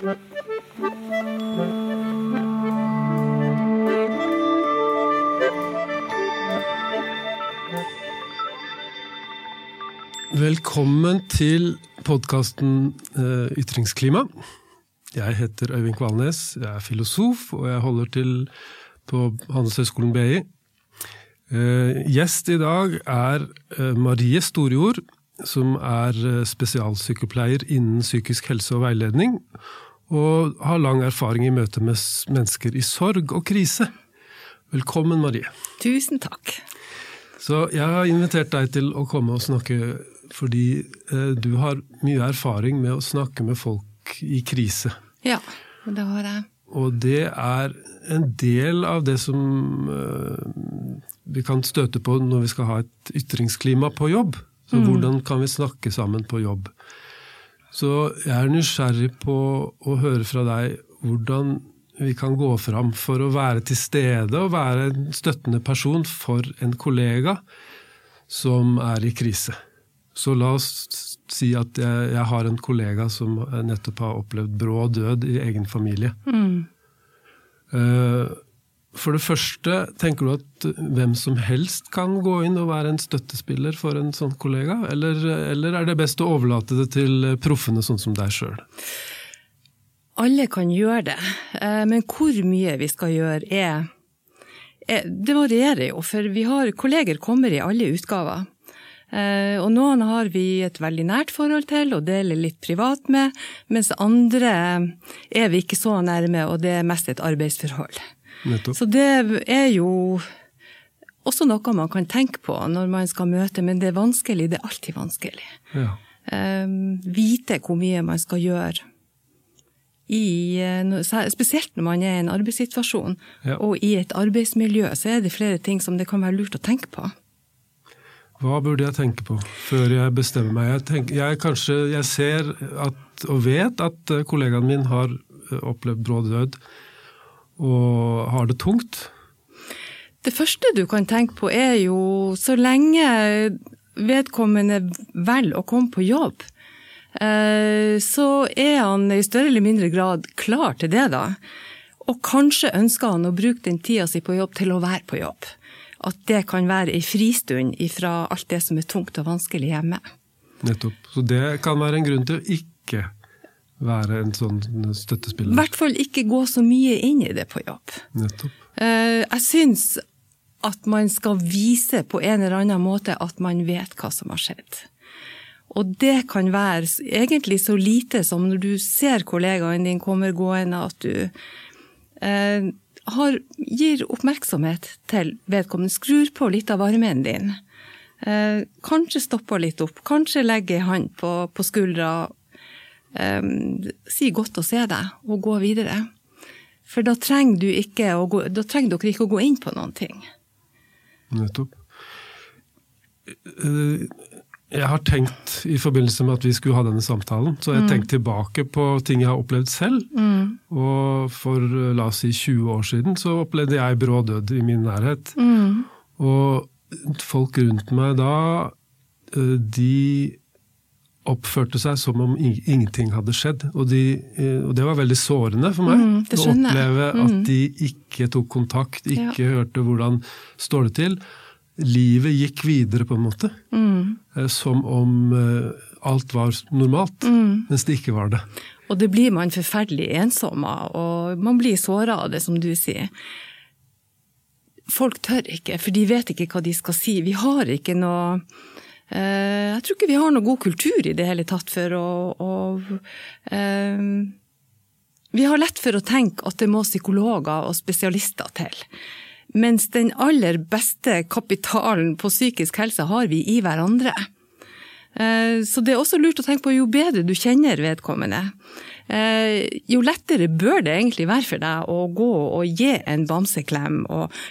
Velkommen til podkasten eh, Ytringsklima. Jeg heter Øyvind Kvalnes, jeg er filosof, og jeg holder til på Handelshøyskolen BI. Eh, gjest i dag er eh, Marie Storjord, som er spesialsykepleier innen psykisk helse og veiledning, og har lang erfaring i møte med mennesker i sorg og krise. Velkommen, Marie. Tusen takk. Så jeg har invitert deg til å komme og snakke fordi eh, du har mye erfaring med å snakke med folk i krise. Ja, det har jeg. Og det er en del av det som eh, vi kan støte på når vi skal ha et ytringsklima på jobb. Så mm. hvordan kan vi snakke sammen på jobb? Så jeg er nysgjerrig på å høre fra deg hvordan vi kan gå fram for å være til stede og være en støttende person for en kollega som er i krise. Så la oss si at jeg, jeg, har en kollega som nettopp har opplevd brå død i egen familie. Mm. Uh, for det første, tenker du at hvem som helst kan gå inn og være en støttespiller for en sånn kollega, eller, eller er det best å overlate det til proffene, sånn som deg sjøl? Alle kan gjøre det, eh, men hvor mye vi skal gjøre er, er Det varierer jo, for vi har kolleger kommer i alle utgaver. Eh, og noen har vi et veldig nært forhold til og deler litt privat med, mens andre er vi ikke så nærme, og det er mest et arbeidsforhold. Nettopp. Så det er jo også noe man kan tenke på når man skal møte, men det er vanskelig. Det er alltid vanskelig. Ja. Um, vite hvor mye man skal gjøre. I, eh, spesielt når man er i en arbeidssituasjon ja. og i et arbeidsmiljø, så er det flere ting som det kan være lurt å tenke på. Hva burde jeg tenke på før jeg bestemmer meg? Jeg, tenker, jeg, kanskje, jeg ser at, og vet at eh, kollegaen min har eh, opplevd brå død og har det tungt. Det første du kan tenke på er jo så lenge vedkommende velger å komme på jobb, eh, så er han i større eller mindre grad klar til det, da. Og kanskje ønsker han å bruke den tida si på jobb til å være på jobb at det kan være ei fristund ifra alt det som er tungt og vanskelig hjemme. Nettopp. Så det kan være en grunn til å ikke være en sånn støttespiller? I hvert fall ikke gå så mye inn i det på jobb. Nettopp. Eh, jeg syns at man skal vise på en eller annen måte at man vet hva som har skjedd. Og det kan være egentlig så lite som når du ser kollegaen din kommer gående, at du eh, har, gir oppmerksomhet til vedkommende, skrur på litt av varmen din. Eh, kanskje stopper litt opp, kanskje legger ei hånd på, på skuldra. Eh, si godt å se deg, og gå videre. For da trenger, gå, da trenger dere ikke å gå inn på noen ting. Nettopp. Eh, jeg har tenkt i forbindelse med at vi skulle ha denne samtalen, så jeg har mm. tenkt tilbake på ting jeg har opplevd selv. Mm. Og for la oss si 20 år siden så opplevde jeg brå død i min nærhet. Mm. Og folk rundt meg da, eh, de oppførte seg som om ingenting hadde skjedd. Og, de, eh, og det var veldig sårende for meg mm, å oppleve at mm. de ikke tok kontakt, ikke ja. hørte hvordan står det til livet gikk videre, på en måte. Mm. Eh, som om eh, alt var normalt, mm. mens det ikke var det. Og det blir man forferdelig ensom av, og man blir såra av det, som du sier. Folk tør ikke, for de vet ikke hva de skal si. Vi har ikke noe Jeg tror ikke vi har noe god kultur i det hele tatt for å, å eh, Vi har lett for å tenke at det må psykologer og spesialister til. Mens den aller beste kapitalen på psykisk helse har vi i hverandre. Eh, så det er også lurt å tenke på jo bedre du kjenner vedkommende, eh, jo lettere bør det egentlig være for deg å gå og gi en bamseklem.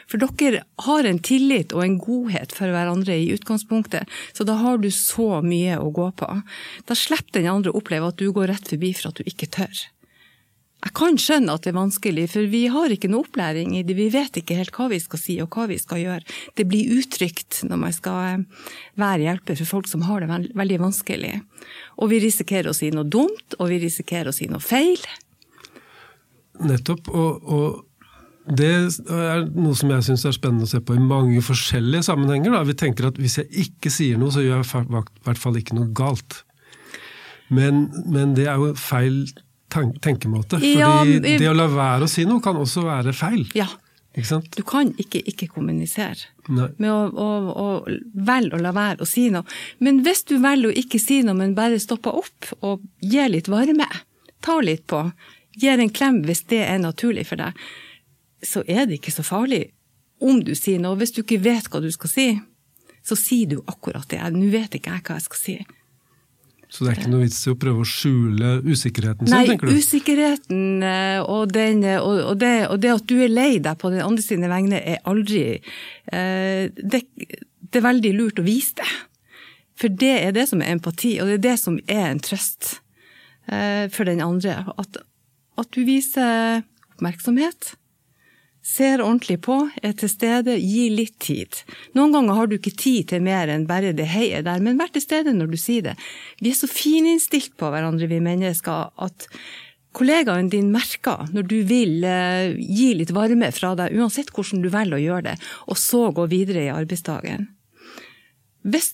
For dere har en tillit og en godhet for hverandre i utgangspunktet, så da har du så mye å gå på. Da slipper den andre å oppleve at du går rett forbi for at du ikke tør. Jeg kan skjønne at det er vanskelig, for vi har ikke noe opplæring i det. Vi vet ikke helt hva vi skal si og hva vi skal gjøre. Det blir utrygt når man skal eh, være hjelper for folk som har det veldig vanskelig. Og vi risikerer å si noe dumt, og vi risikerer å si noe feil. Nettopp. Og, og det er noe som jeg syns er spennende å se på i mange forskjellige sammenhenger. Da. Vi tenker at hvis jeg ikke sier noe, så gjør jeg i hvert fall ikke noe galt. Men, men det er jo feil tenkemåte. Fordi ja, det å la være å si noe kan også være feil. Ja, du kan ikke ikke kommunisere Nei. med å, å, å velge å la være å si noe. Men hvis du velger å ikke si noe, men bare stopper opp og gir litt varme, tar litt på, gir en klem hvis det er naturlig for deg, så er det ikke så farlig om du sier noe. Hvis du ikke vet hva du skal si, så sier du akkurat det. Nå vet ikke jeg hva jeg skal si. Så det er ikke noe vits i å prøve å skjule usikkerheten sin, Nei, tenker du? Nei, usikkerheten eh, og, den, eh, og, det, og, det, at du er lei deg på den andre sine vegne, er aldri eh, det, det, er veldig lurt å vise det. For det er det som er empati, og det er det som er en trøst for den andre. At, at du viser oppmerksomhet ser ordentlig på, er til stede, gi litt tid. Noen ganger har du ikke tid til mer enn bare det heiet der, men vær til stede når du sier det. Vi er så fininnstilt på hverandre, vi mennesker, at kollegaen din merker når du vil eh, gi litt varme fra deg, uansett hvordan du velger å gjøre det, og så gå videre i arbeidsdagen. Hvis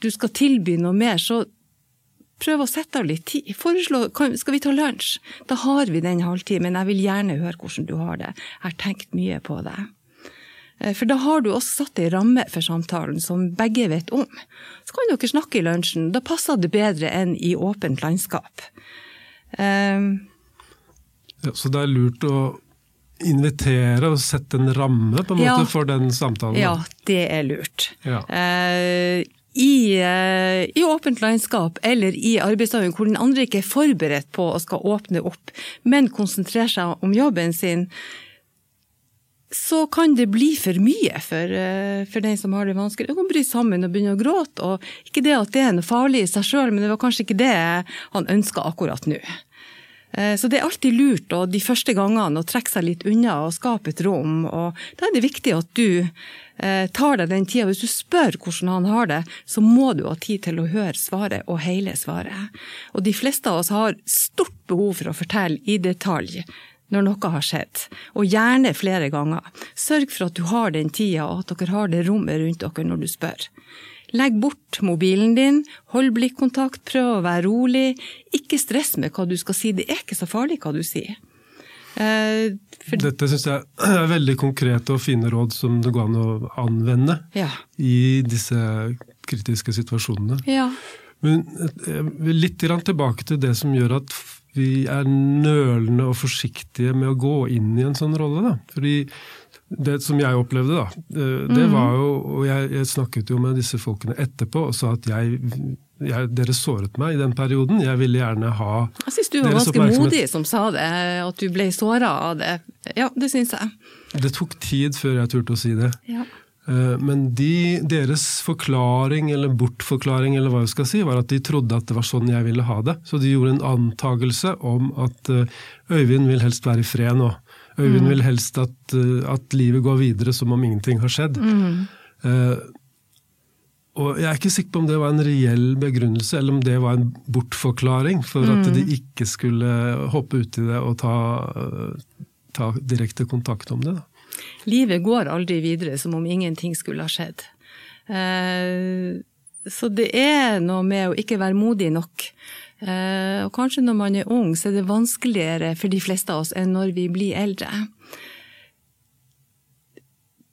du skal tilby noe mer, så prøv å sette av litt tid. Foreslå skal vi ta lunsj? Da har vi den halvtimen. Jeg vil gjerne høre hvordan du har det. Jeg har tenkt mye på det. Eh, for da har du også satt ei ramme for samtalen som begge vet om. Så kan dere snakke i lunsjen. Da passer det bedre enn i åpent landskap. Um, ja, så det er lurt å invitere og sette en ramme på en ja, måte for den samtalen? Ja, det er lurt. Ja. Uh, i, eh, i, åpent landskap eller i arbeidsdagen hvor den andre ikke er forberedt på å skal åpne opp, men konsentrerer seg om jobben sin, så kan det bli for mye for, eh, for den som har det vanskelig. Du kan bryte sammen og begynne å gråte. og Ikke det at det er noe farlig i seg sjøl, men det var kanskje ikke det han ønska akkurat nå. Eh, så det er alltid lurt og de første gangene å trekke seg litt unna og skape et rom. og Da er det viktig at du eh, tar deg den tida. Hvis du spør hvordan han har det, så må du ha tid til å høre svaret og hele svaret. Og de fleste av oss har stort behov for å fortelle i detalj når noe har skjedd, og gjerne flere ganger. Sørg for at du har den tida og at dere har det rommet rundt dere når du spør. Legg bort mobilen din, hold blikkontakt, prøv å være rolig. Ikke stress med hva du skal si, det er ikke så farlig hva du sier. Eh, for... Dette syns jeg er veldig konkrete og fine råd som det går an å anvende ja. i disse kritiske situasjonene. Ja. Men eh, litt tilbake til det som gjør at vi er nølende og forsiktige med å gå inn i en sånn rolle. Da. Fordi det som jeg opplevde, da, eh, det mm. var jo Og jeg, jeg, snakket jo med disse folkene etterpå og sa at jeg, jeg, dere såret meg i den perioden. Jeg ville gjerne ha Jeg syns du var ganske modig som sa det, at du ble såra av det. Ja, det syns jeg. Det tok tid før jeg turte å si det. Ja. Eh, men de, deres forklaring, eller bortforklaring, eller hva jeg skal si, var at de trodde at det var sånn jeg ville ha det. Så de gjorde en antagelse om at eh, Øyvind vil helst være i fred nå. Øyvind mm. vil helst at, eh, at, livet går videre som om ingenting har skjedd. Mm. Uh, og Jeg er ikke sikker på om det var en reell begrunnelse, eller om det var en bortforklaring for mm. at de ikke skulle hoppe uti det og ta, ta, direkte kontakt om det. Da. Livet går aldri videre som om ingenting skulle ha skjedd. Uh, så det er noe med å ikke være modig nok Eh, og kanskje når man er ung, så er det vanskeligere for de fleste av oss enn når vi blir eldre.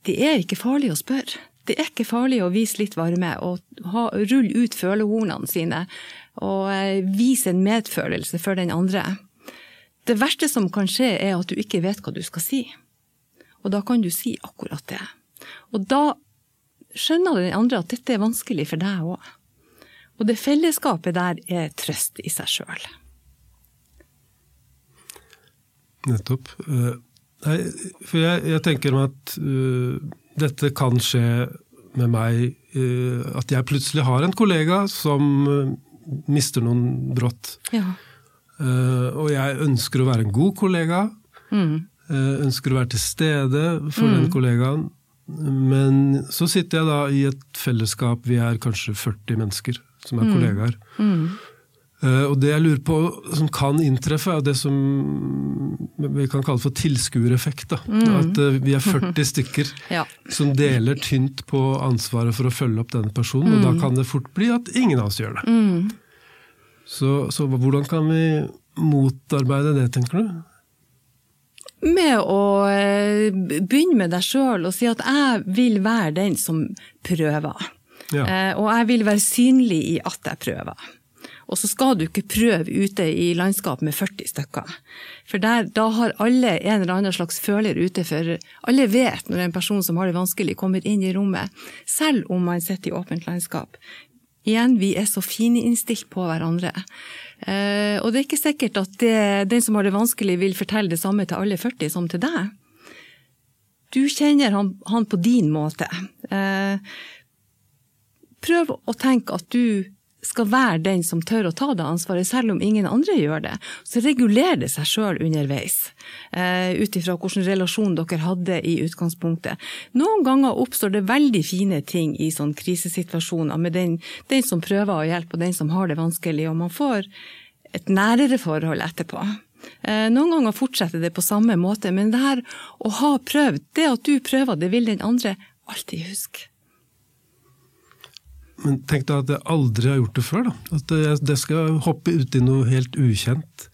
Det er ikke farlig å spørre. Det er ikke farlig å vise litt varme og rulle ut følehornene sine og eh, vise en medfølelse for den andre. Det verste som kan skje, er at du ikke vet hva du skal si. Og da kan du si akkurat det. Og da skjønner den andre at dette er vanskelig for deg òg. Og det fellesskapet der er trøst i seg sjøl. Nettopp. Eh, nei, for jeg, jeg tenker meg at uh, dette kan skje med meg uh, At jeg plutselig har en kollega som uh, mister noen brått. Ja. og jeg ønsker å være en god kollega. Mm. ønsker å være til stede for mm. den kollegaen. Men så sitter jeg da i et fellesskap, vi er kanskje 40 mennesker som er mm. kollegaer. Mm. Uh, og det jeg lurer på som kan inntreffe, er det som vi kan kalle for tilskuereffekt. Mm. At uh, vi er 40 stykker ja. som deler tynt på ansvaret for å følge opp denne personen. Mm. Og da mm. kan det fort bli at ingen av oss gjør det. Mm. Så, så, hvordan kan vi motarbeide det, tenker du? Med å uh, begynne med deg sjøl og si at jeg vil være den som prøver. Ja. og jeg vil være synlig i at jeg prøver. Og så skal du ikke prøve ute i landskap med 40 stykker. For der, da har alle en eller annen slags føler ute, for alle vet når en person som har det vanskelig, kommer inn i rommet, selv om man sitter i åpent landskap. Igjen, vi er så fininnstilt på hverandre. Eh, og det er ikke sikkert at det, den som har det vanskelig, vil fortelle det samme til alle 40 som til deg. Du kjenner han, han på din måte. Eh, prøv å tenke at du skal være den som tør å ta det ansvaret, selv om ingen andre gjør det. Så reguler det seg sjøl underveis, uh, ut ifra hvilken relasjon dere hadde i utgangspunktet. Noen ganger oppstår det veldig fine ting i sånne krisesituasjoner med den, den som prøver å hjelpe og den som har det vanskelig, og man får et nærere forhold etterpå. Uh, noen ganger fortsetter det på samme måte, men det her å ha prøvd, det at du prøver, det vil den andre alltid huske. Men tenk deg at jeg aldri har gjort det før. Da. At jeg, det skal hoppe uti noe helt ukjent.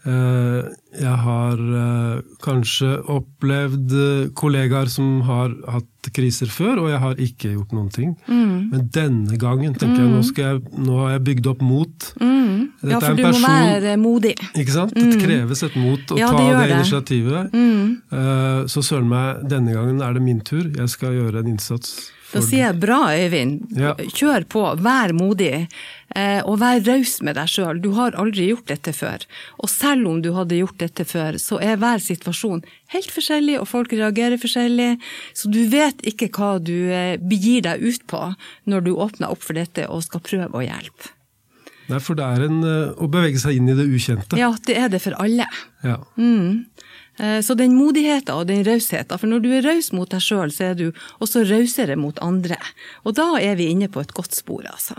Eh, jeg har eh, kanskje opplevd eh, kollegaer som har hatt kriser før, og jeg har ikke gjort noen ting. Mm. Men denne gangen tenker mm. jeg nå, jeg nå, har jeg bygd opp mot. Mm. ja, for du person, må være modig. Ikke sant? Det mm. kreves et mot å ja, ta det, det initiativet. Mm. Så søren meg, denne gangen er det min tur. Jeg skal gjøre en innsats da sier jeg bra, Øyvind. Ja. Kjør på, vær modig. Eh, og vær raus med deg sjøl. Du har aldri gjort dette før. Og selv om du hadde gjort dette før, så er hver situasjon helt forskjellig, og folk reagerer forskjellig. Så du vet ikke hva du eh, begir deg ut på når du åpner opp for dette og skal prøve å hjelpe. Nei, for det er en, eh, å bevege seg inn i det ukjente. Ja, det er det for alle. Ja. Mm. Eh, så den modigheten og den rausheten, for når du er raus mot deg sjøl, så er du også rausere mot andre. Og da er vi inne på et godt spor, altså.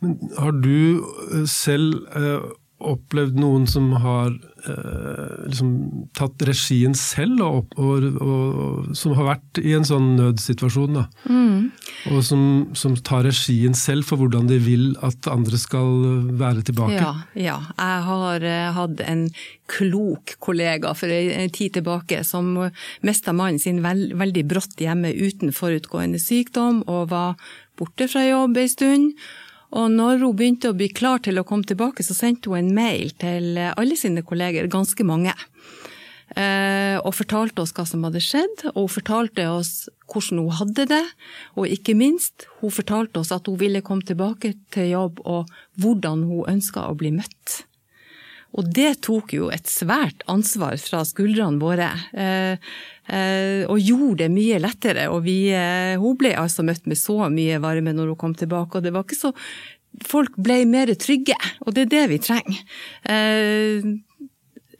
Men har du eh, selv eh, opplevd noen som har eh, liksom, tatt regien selv, og, og, og, som har vært i en sånn nødsituasjon. Mm. Og som, som, tar regien selv for hvordan de vil at andre skal være tilbake. Ja, ja. jeg har uh, hatt en klok kollega for en tid tilbake som mista mannen sin veld, veldig brått hjemme uten forutgående sykdom, og var borte fra jobb ei stund. Og når hun begynte å bli klar til å komme tilbake, så sendte hun en mail til alle sine kolleger, ganske mange, eh, og fortalte oss hva som hadde skjedd, og hun fortalte oss hvordan hun hadde det, og ikke minst, hun fortalte oss at hun ville komme tilbake til jobb, og hvordan hun ønska å bli møtt. Og det tok jo et svært ansvar fra skuldrene våre, eh, eh, og gjorde det mye lettere. Og vi, eh, hun ble altså møtt med så mye varme når hun kom tilbake, og det var ikke så Folk ble mer trygge, og det er det vi trenger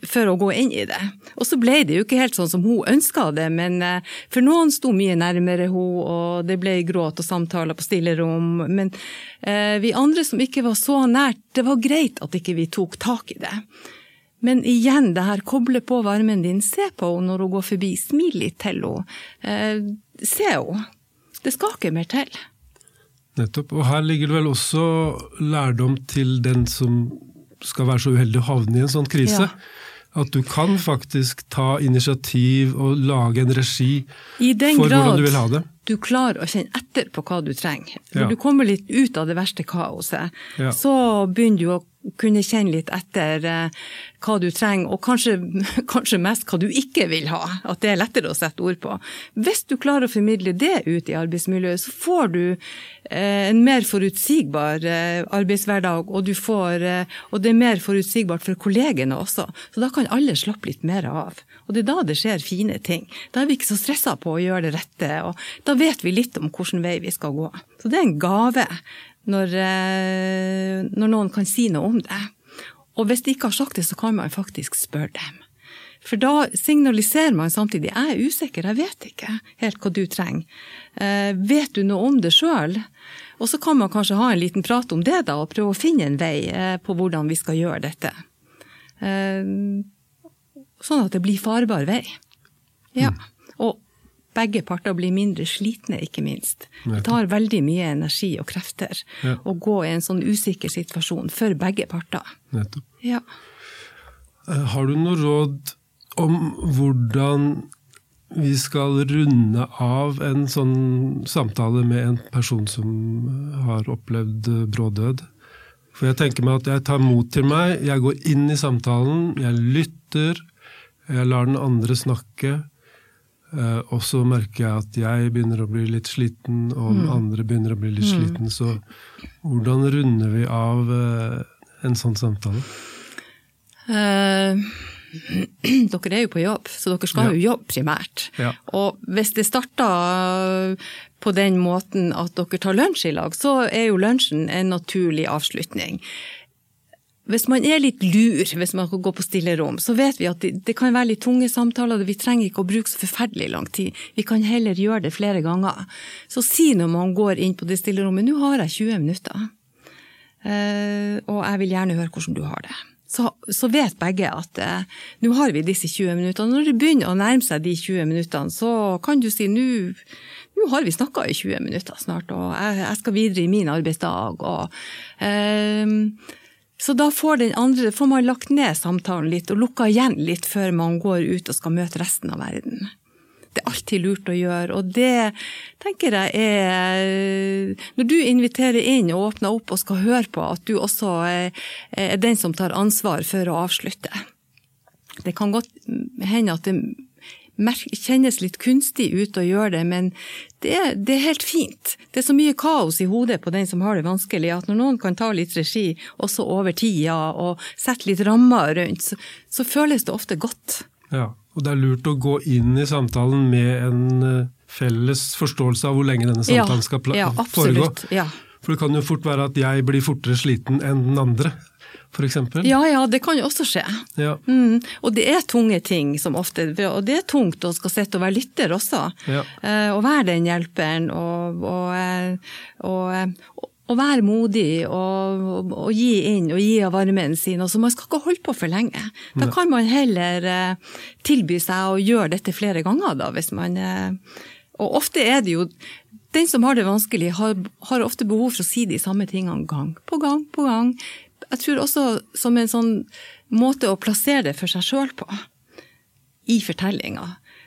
for å gå inn i det. Og så ble det jo ikke helt sånn som hun ønska det, men eh, for noen sto mye nærmere hun, og det ble gråt og samtaler på stillerom. Men eh, vi andre som ikke var så nært, det var greit at ikke vi tok tak i det. Men igjen, det her koble på varmen din, se på henne når hun går forbi, smil litt til henne. Eh, se henne. Det skal ikke mer til. Nettopp. Og her ligger det vel også lærdom til den som skal være så uheldig å havne i en sånn krise. Ja. At du kan faktisk ta initiativ og lage en regi for hvordan du vil ha det. I den grad du klarer å kjenne etter på hva du trenger. Når ja. du kommer litt ut av det verste kaoset, ja. så begynner du å kunne kjenne litt etter eh, hva du trenger, og kanskje, kanskje, mest hva du ikke vil ha. At det er lettere å sette ord på. Hvis du klarer å formidle det ut i arbeidsmiljøet, så får du eh, en mer forutsigbar eh, arbeidshverdag, og, får, og det er mer forutsigbart for kollegene også. Så da kan alle slappe litt mer av. Og det er da det skjer fine ting. Da er vi ikke så stressa på å gjøre det rette, og da vet vi litt om hvilken vei vi skal gå. Så det er en gave når, eh, når, noen kan si noe om det. Og hvis de ikke har sagt det, så kan man faktisk spørre dem. For da signaliserer man samtidig jeg er usikker, jeg vet ikke helt hva du trenger. Eh, vet du noe om det sjøl? Og så kan man kanskje ha en liten prat om det, da, og prøve å finne en vei eh, på hvordan vi skal gjøre dette. Eh, sånn at det blir farbar vei. Ja. Og begge parter blir mindre slitne, ikke minst. Det tar veldig mye energi og krefter Ja. å gå i en sånn usikker situasjon for begge parter. Nettopp. Ja. Eh, Har du noe råd om hvordan vi skal runde av en sånn samtale med en person som har opplevd brådød? For jeg tenker meg at jeg tar mot til meg, jeg går inn i samtalen, jeg lytter, jeg lar den andre snakke. Eh, Og så merker jeg at jeg begynner å bli litt sliten, og mm. andre begynner å bli litt sliten. Så hvordan runder vi av uh, en sånn samtale? Uh, dere er jo på jobb, så dere skal Ja. jo jobbe primært. Ja. Og hvis det starter på den måten at dere tar lunsj i lag, så er jo lunsjen en naturlig avslutning. Hvis man er litt lur, hvis man kan gå på stillerom, så vet vi at det, det kan være litt tunge samtaler. Vi trenger ikke å bruke så forferdelig lang tid. Vi kan heller gjøre det flere ganger. Så si når man går inn på det stillerommet 'nå har jeg 20 minutter', uh, og jeg vil gjerne høre hvordan du har det. Så, så vet begge at eh, nå har vi disse 20 minuttene. Når det begynner å nærme seg de 20 minuttene, så kan du si nå har vi snakka i 20 minutter snart, og jeg, jeg skal videre i min arbeidsdag. Og, ehm, så da får, den andre, får man lagt ned samtalen litt og lukka igjen litt før man går ut og skal møte resten av verden. Det er alltid lurt å gjøre, og det tenker jeg er Når du inviterer inn og åpner opp og skal høre på, at du også er, den som tar ansvar for å avslutte. Det kan godt hende at det kjennes litt kunstig ut å gjøre det, men det er, det er helt fint. Det er så mye kaos i hodet på den som har det vanskelig, at når noen kan ta litt regi, også over tida, og sette litt rammer rundt, så, så føles det ofte godt. Ja, og det er lurt å gå inn i samtalen med en eh, felles forståelse av hvor lenge denne samtalen skal pla- ja, foregå. Ja. For det kan jo fort være at jeg blir fortere sliten enn den andre, f.eks. ja, ja, det kan jo også skje. Ja. Mm, og det er tunge ting som ofte Og det er tungt å skal sitte og være lytter også. Ja. Eh, og være den hjelperen og, og, og, og, eh, og være modig og, og, og gi inn og gi av varmen sin. Altså, man skal ikke holde på for lenge. Da kan man heller eh, tilby seg å gjøre dette flere ganger, da, hvis man eh, Og ofte er det jo den som har det vanskelig, har, har ofte behov for å si de samme tingene gang på gang på gang. Jeg tror også som en sånn måte å plassere det for seg sjøl på, i fortellinga.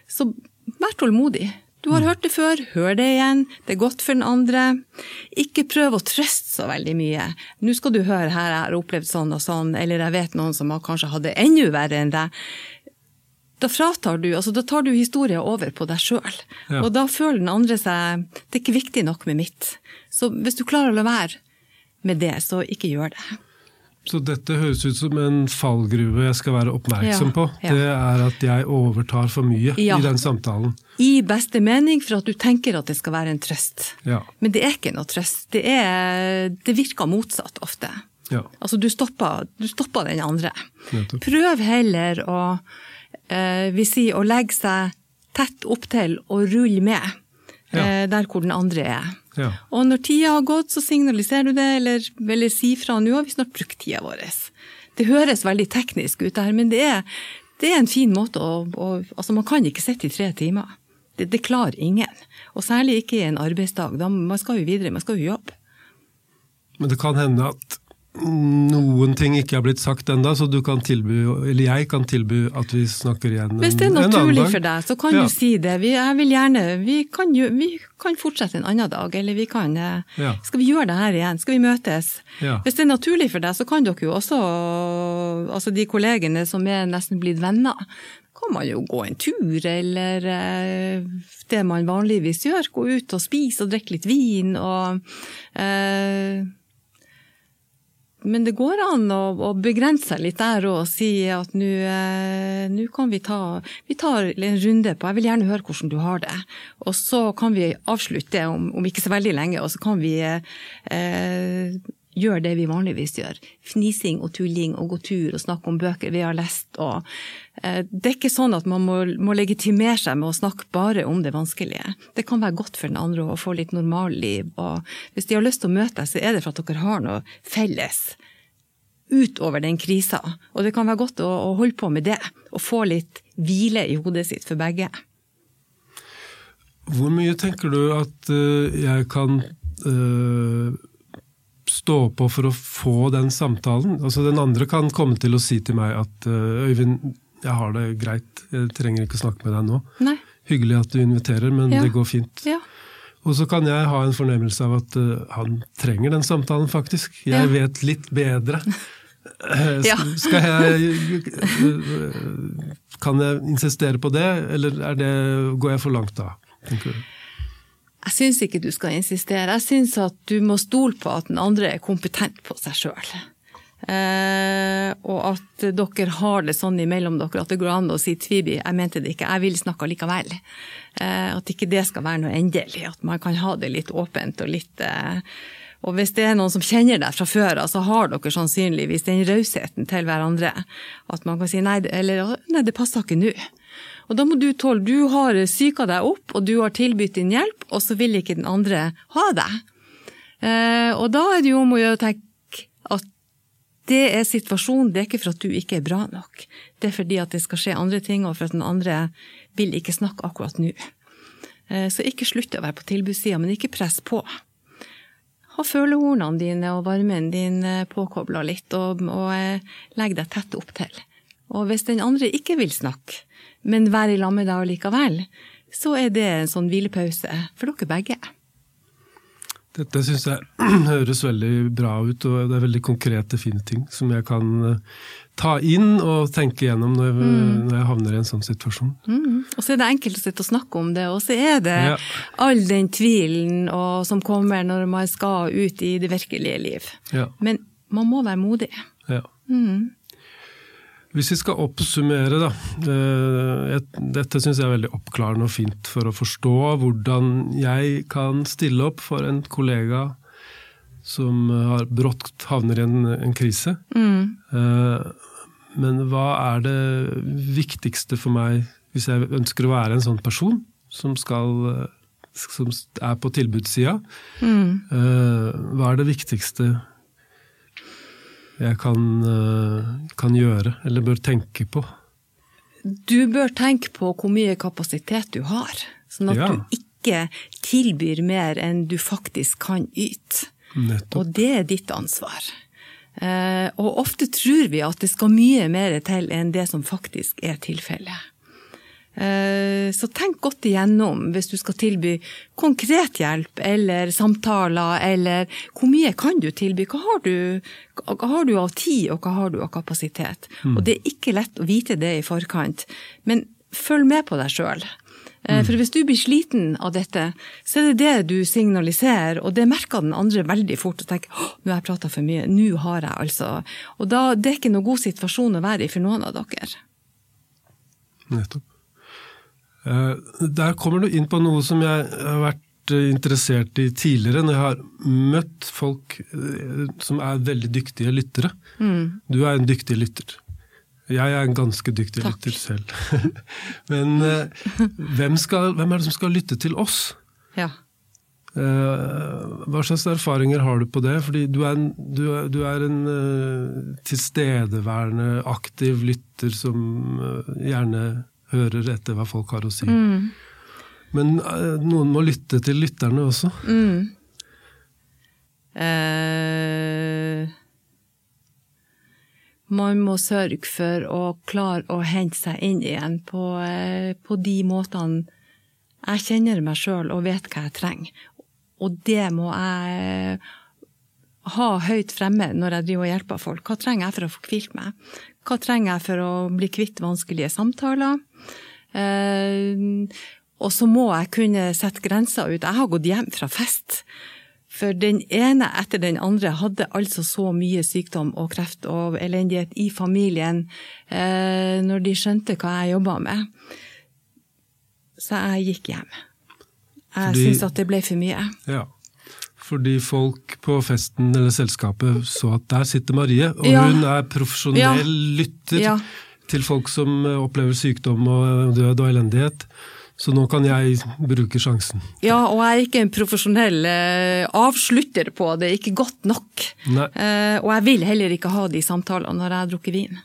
Så vær tålmodig. Du har hørt det før, hør det igjen. Det er godt for den andre. Ikke prøv å trøste så veldig mye. Nå skal du høre her, jeg har opplevd sånn og sånn, eller jeg vet noen som har kanskje hadde det enda verre enn deg. Da fratar du, altså da tar du historien over på deg sjøl. Ja. Og da føler den andre seg Det er ikke viktig nok med mitt. Så hvis du klarer å la være med det, så ikke gjør det. Så dette høres ut som en fallgruve jeg skal være oppmerksom Ja, på. ja. Det er at jeg overtar for mye Ja. i den samtalen. I beste mening for at du tenker at det skal være en trøst. Ja. Men det er ikke noe trøst. Det, er, det virker motsatt ofte. ja. Altså du stopper, du stopper den andre. Prøv heller å, eh, vi sier, å legge seg tett opptil og rulle med eh, der hvor den andre er. Ja. Og når tida har gått, så signaliserer du det, eller, eller si fra. Nå har vi snart brukt tida vår. Det høres veldig teknisk ut, det her, men det er, det er en fin måte å, å Altså, man kan ikke sitte i tre timer. Det, det klarer ingen. Og særlig ikke i en arbeidsdag. Da, man skal jo videre, man skal jo jobbe. Men det kan hende at noen ting ikke er blitt sagt ennå, så du kan tilby, eller jeg kan tilby at vi snakker igjen en, Hvis det er naturlig for deg, så kan Ja. du si det. Vi, jeg vil gjerne, vi kan, jo, vi kan fortsette en annen dag, eller vi kan eh, Ja. Skal vi gjøre det her igjen? Skal vi møtes? Ja. Hvis det er naturlig for deg, så kan dere jo også, altså de kollegene som er nesten blitt venner, kan man jo gå en tur, eller eh, det man vanligvis gjør. Gå ut og spise og drikke litt vin og eh, men det går an å, å begrense seg litt der og si at nå eh, kan vi ta Vi tar en runde på Jeg vil gjerne høre hvordan du har det. Og så kan vi avslutte om, om ikke så veldig lenge, og så kan vi eh, gjør det vi vanligvis gjør. Fnising og tulling og gå tur og snakke om bøker vi har lest. Og, eh, det er ikke sånn at man må, må, legitimere seg med å snakke bare om det vanskelige. Det kan være godt for den andre å få litt normalliv. Og hvis de har lyst til å møte deg, så er det for at dere har noe felles utover den krisa. Og det kan være godt å, å holde på med det, og få litt hvile i hodet sitt for begge. Hvor mye tenker du at uh, jeg kan uh, stå på for å få den samtalen? Altså Den andre kan komme til å si til meg at uh, Øyvind, jeg har det greit, jeg trenger ikke å snakke med deg nå. Nei. Hyggelig at du inviterer, men ja. det går fint. Ja. Og så kan jeg ha en fornemmelse av at han trenger den samtalen, faktisk. Jeg ja. vet litt bedre. Ja. Skal jeg Kan jeg insistere på det, eller det, går jeg for langt da? tenker du? Jeg syns ikke du skal insistere. Jeg syns at du må stole på at den andre er kompetent på seg sjøl. Eh, og at dere har det sånn imellom dere at det går an å si 'Tvibi, jeg mente det ikke, jeg vil snakke likevel'. Eh, at ikke det skal være noe endelig. At man kan ha det litt åpent og litt eh, Og hvis det er noen som kjenner deg fra før av, så har dere sannsynligvis den rausheten til hverandre. At man kan si 'nei, eller, nei det passer ikke nå'. Og da må du tåle Du har psyka deg opp, og du har tilbudt din hjelp, og så vil ikke den andre ha deg. Eh, og da er det jo om å gjøre å tenke at det er situasjonen, det er ikke for at du ikke er bra nok. Det er fordi at det skal skje andre ting, og for at den andre vil ikke snakke akkurat nå. Eh, så ikke slutt å være på tilbudssida, men ikke press på. Ha følehornene dine og varmen din eh, påkobla litt, og, og legg deg tett opp til. Og hvis den andre ikke vil snakke, men være i lag med deg likevel, så er det en sånn hvilepause for dere begge. Dette syns jeg høres veldig bra ut, og det er veldig konkrete, fine ting som jeg kan eh, ta inn og tenke gjennom når jeg, mm. når jeg havner i en sånn situasjon. Mm. Og så er det enkelt å sitte og snakke om det, og så er det ja. all den tvilen og, som kommer når man skal ut i det virkelige liv. Ja. Men man må være modig. Ja. Mm. Hvis vi skal oppsummere, da. Eh, dette syns jeg er veldig oppklarende og fint for å forstå hvordan jeg kan stille opp for en kollega som har brått havner i en, en krise. Mm. Eh, men hva er det viktigste for meg hvis jeg ønsker å være en sånn person som, skal, som er på tilbudssida? Mm. Eh, hva er det viktigste jeg kan, eh, kan, gjøre, eller bør tenke på? Du bør tenke på hvor mye kapasitet du har, sånn at ja. du ikke tilbyr mer enn du faktisk kan yte. Nettopp. Og det er ditt ansvar. Eh, og ofte tror vi at det skal mye mer til enn det som faktisk er tilfellet. Eh, så tenk godt igjennom hvis du skal tilby konkret hjelp eller samtaler, eller hvor mye kan du tilby? Hva har du, hva har du av tid, og hva har du av kapasitet? Mm. Og det er ikke lett å vite det i forkant, men følg med på deg sjøl. Eh, mm. For hvis du blir sliten av dette, så er det det du signaliserer, og det merker den andre veldig fort. Og tenker 'nå har jeg prata for mye', nå har jeg altså Og da, det er ikke noen god situasjon å være i for noen av dere. Nettopp. Eh, der kommer du inn på noe som jeg har vært eh, interessert i tidligere, når jeg har møtt folk eh, som er veldig dyktige lyttere. Mm. Du er en dyktig lytter. Jeg er en ganske dyktig Takk. lytter selv. Men hvem, skal, hvem, er det som skal lytte til oss? Ja. Hva slags erfaringer har du på det? Fordi du er en, du er, du er en tilstedeværende, aktiv lytter som gjerne hører etter hva folk har å si. Mm. Men uh, noen må lytte til lytterne også. Mm. Eh, man må sørge for å klare å hente seg inn igjen på, eh, på de måtene jeg kjenner meg sjøl og vet hva jeg trenger. Og det må jeg ha høyt fremme når jeg driver og hjelper folk. Hva trenger jeg for å få hvilt meg? Hva trenger jeg for å bli kvitt vanskelige samtaler? Eh, og så må jeg kunne sette grenser ut. Jeg har gått hjem fra fest. For den ene etter den andre hadde altså så mye sykdom og kreft og elendighet i familien eh, når de skjønte hva jeg jobba med. Så jeg gikk hjem. Jeg syns at det ble for mye. Ja. Fordi folk på festen eller selskapet så at der sitter Marie, og Ja. hun er profesjonell Ja. lytter Ja. til folk som eh, opplever sykdom og død og elendighet. Så nå kan jeg bruke sjansen. Ja, og jeg er ikke en profesjonell eh, avslutter på det, ikke godt nok. Eh, og jeg vil heller ikke ha de samtalene når jeg har drukket vin.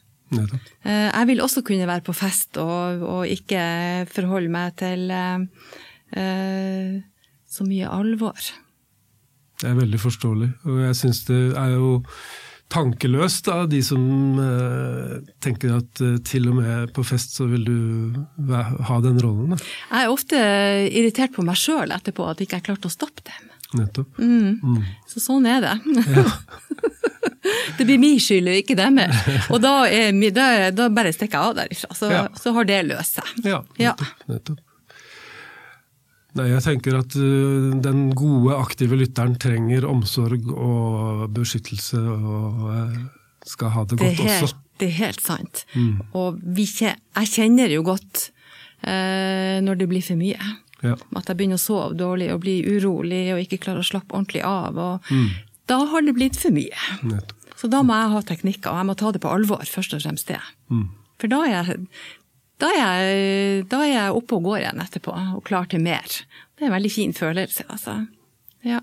Eh, jeg vil også kunne være på fest og, og ikke forholde meg til eh, eh, så mye alvor. Det er veldig forståelig. Og jeg syns det er jo tankeløst av de som eh, tenker at eh, til og med på fest så vil du ha den rollen. Da. Jeg er ofte irritert på meg sjøl etterpå at jeg ikke har klarte å stoppe dem. Nettopp. Mm. Så sånn er det. det blir min skyld og ikke deres. Og da, er, da, da bare stikker jeg av derifra, så, Ja. så har det løst seg. Ja, Ja. nettopp. nettopp. Nei, jeg tenker at uh, den gode, aktive lytteren trenger omsorg og beskyttelse og uh, skal ha det Det godt helt, også. det er helt sant. Og vi, jeg kjenner jo godt eh, når det blir for mye. Ja. At jeg begynner å sove dårlig og bli urolig og ikke klarer å slappe ordentlig av. Og Mm. Da har det blitt for mye. Nettopp. Så da må jeg ha teknikker, og jeg må ta det på alvor, først og fremst det. Mm. For da er jeg, da er jeg, da er jeg oppe og går igjen etterpå, og klar til mer. Det er en veldig fin følelse, altså. Ja.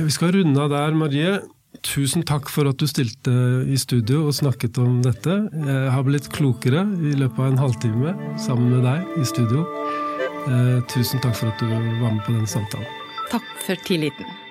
Vi skal runde av der, Marie. Tusen takk for at du stilte i studio og snakket om dette. Jeg har blitt klokere i løpet av en halvtime sammen med deg i studio. Eh, tusen takk for at du var med på denne samtalen. Takk for tilliten.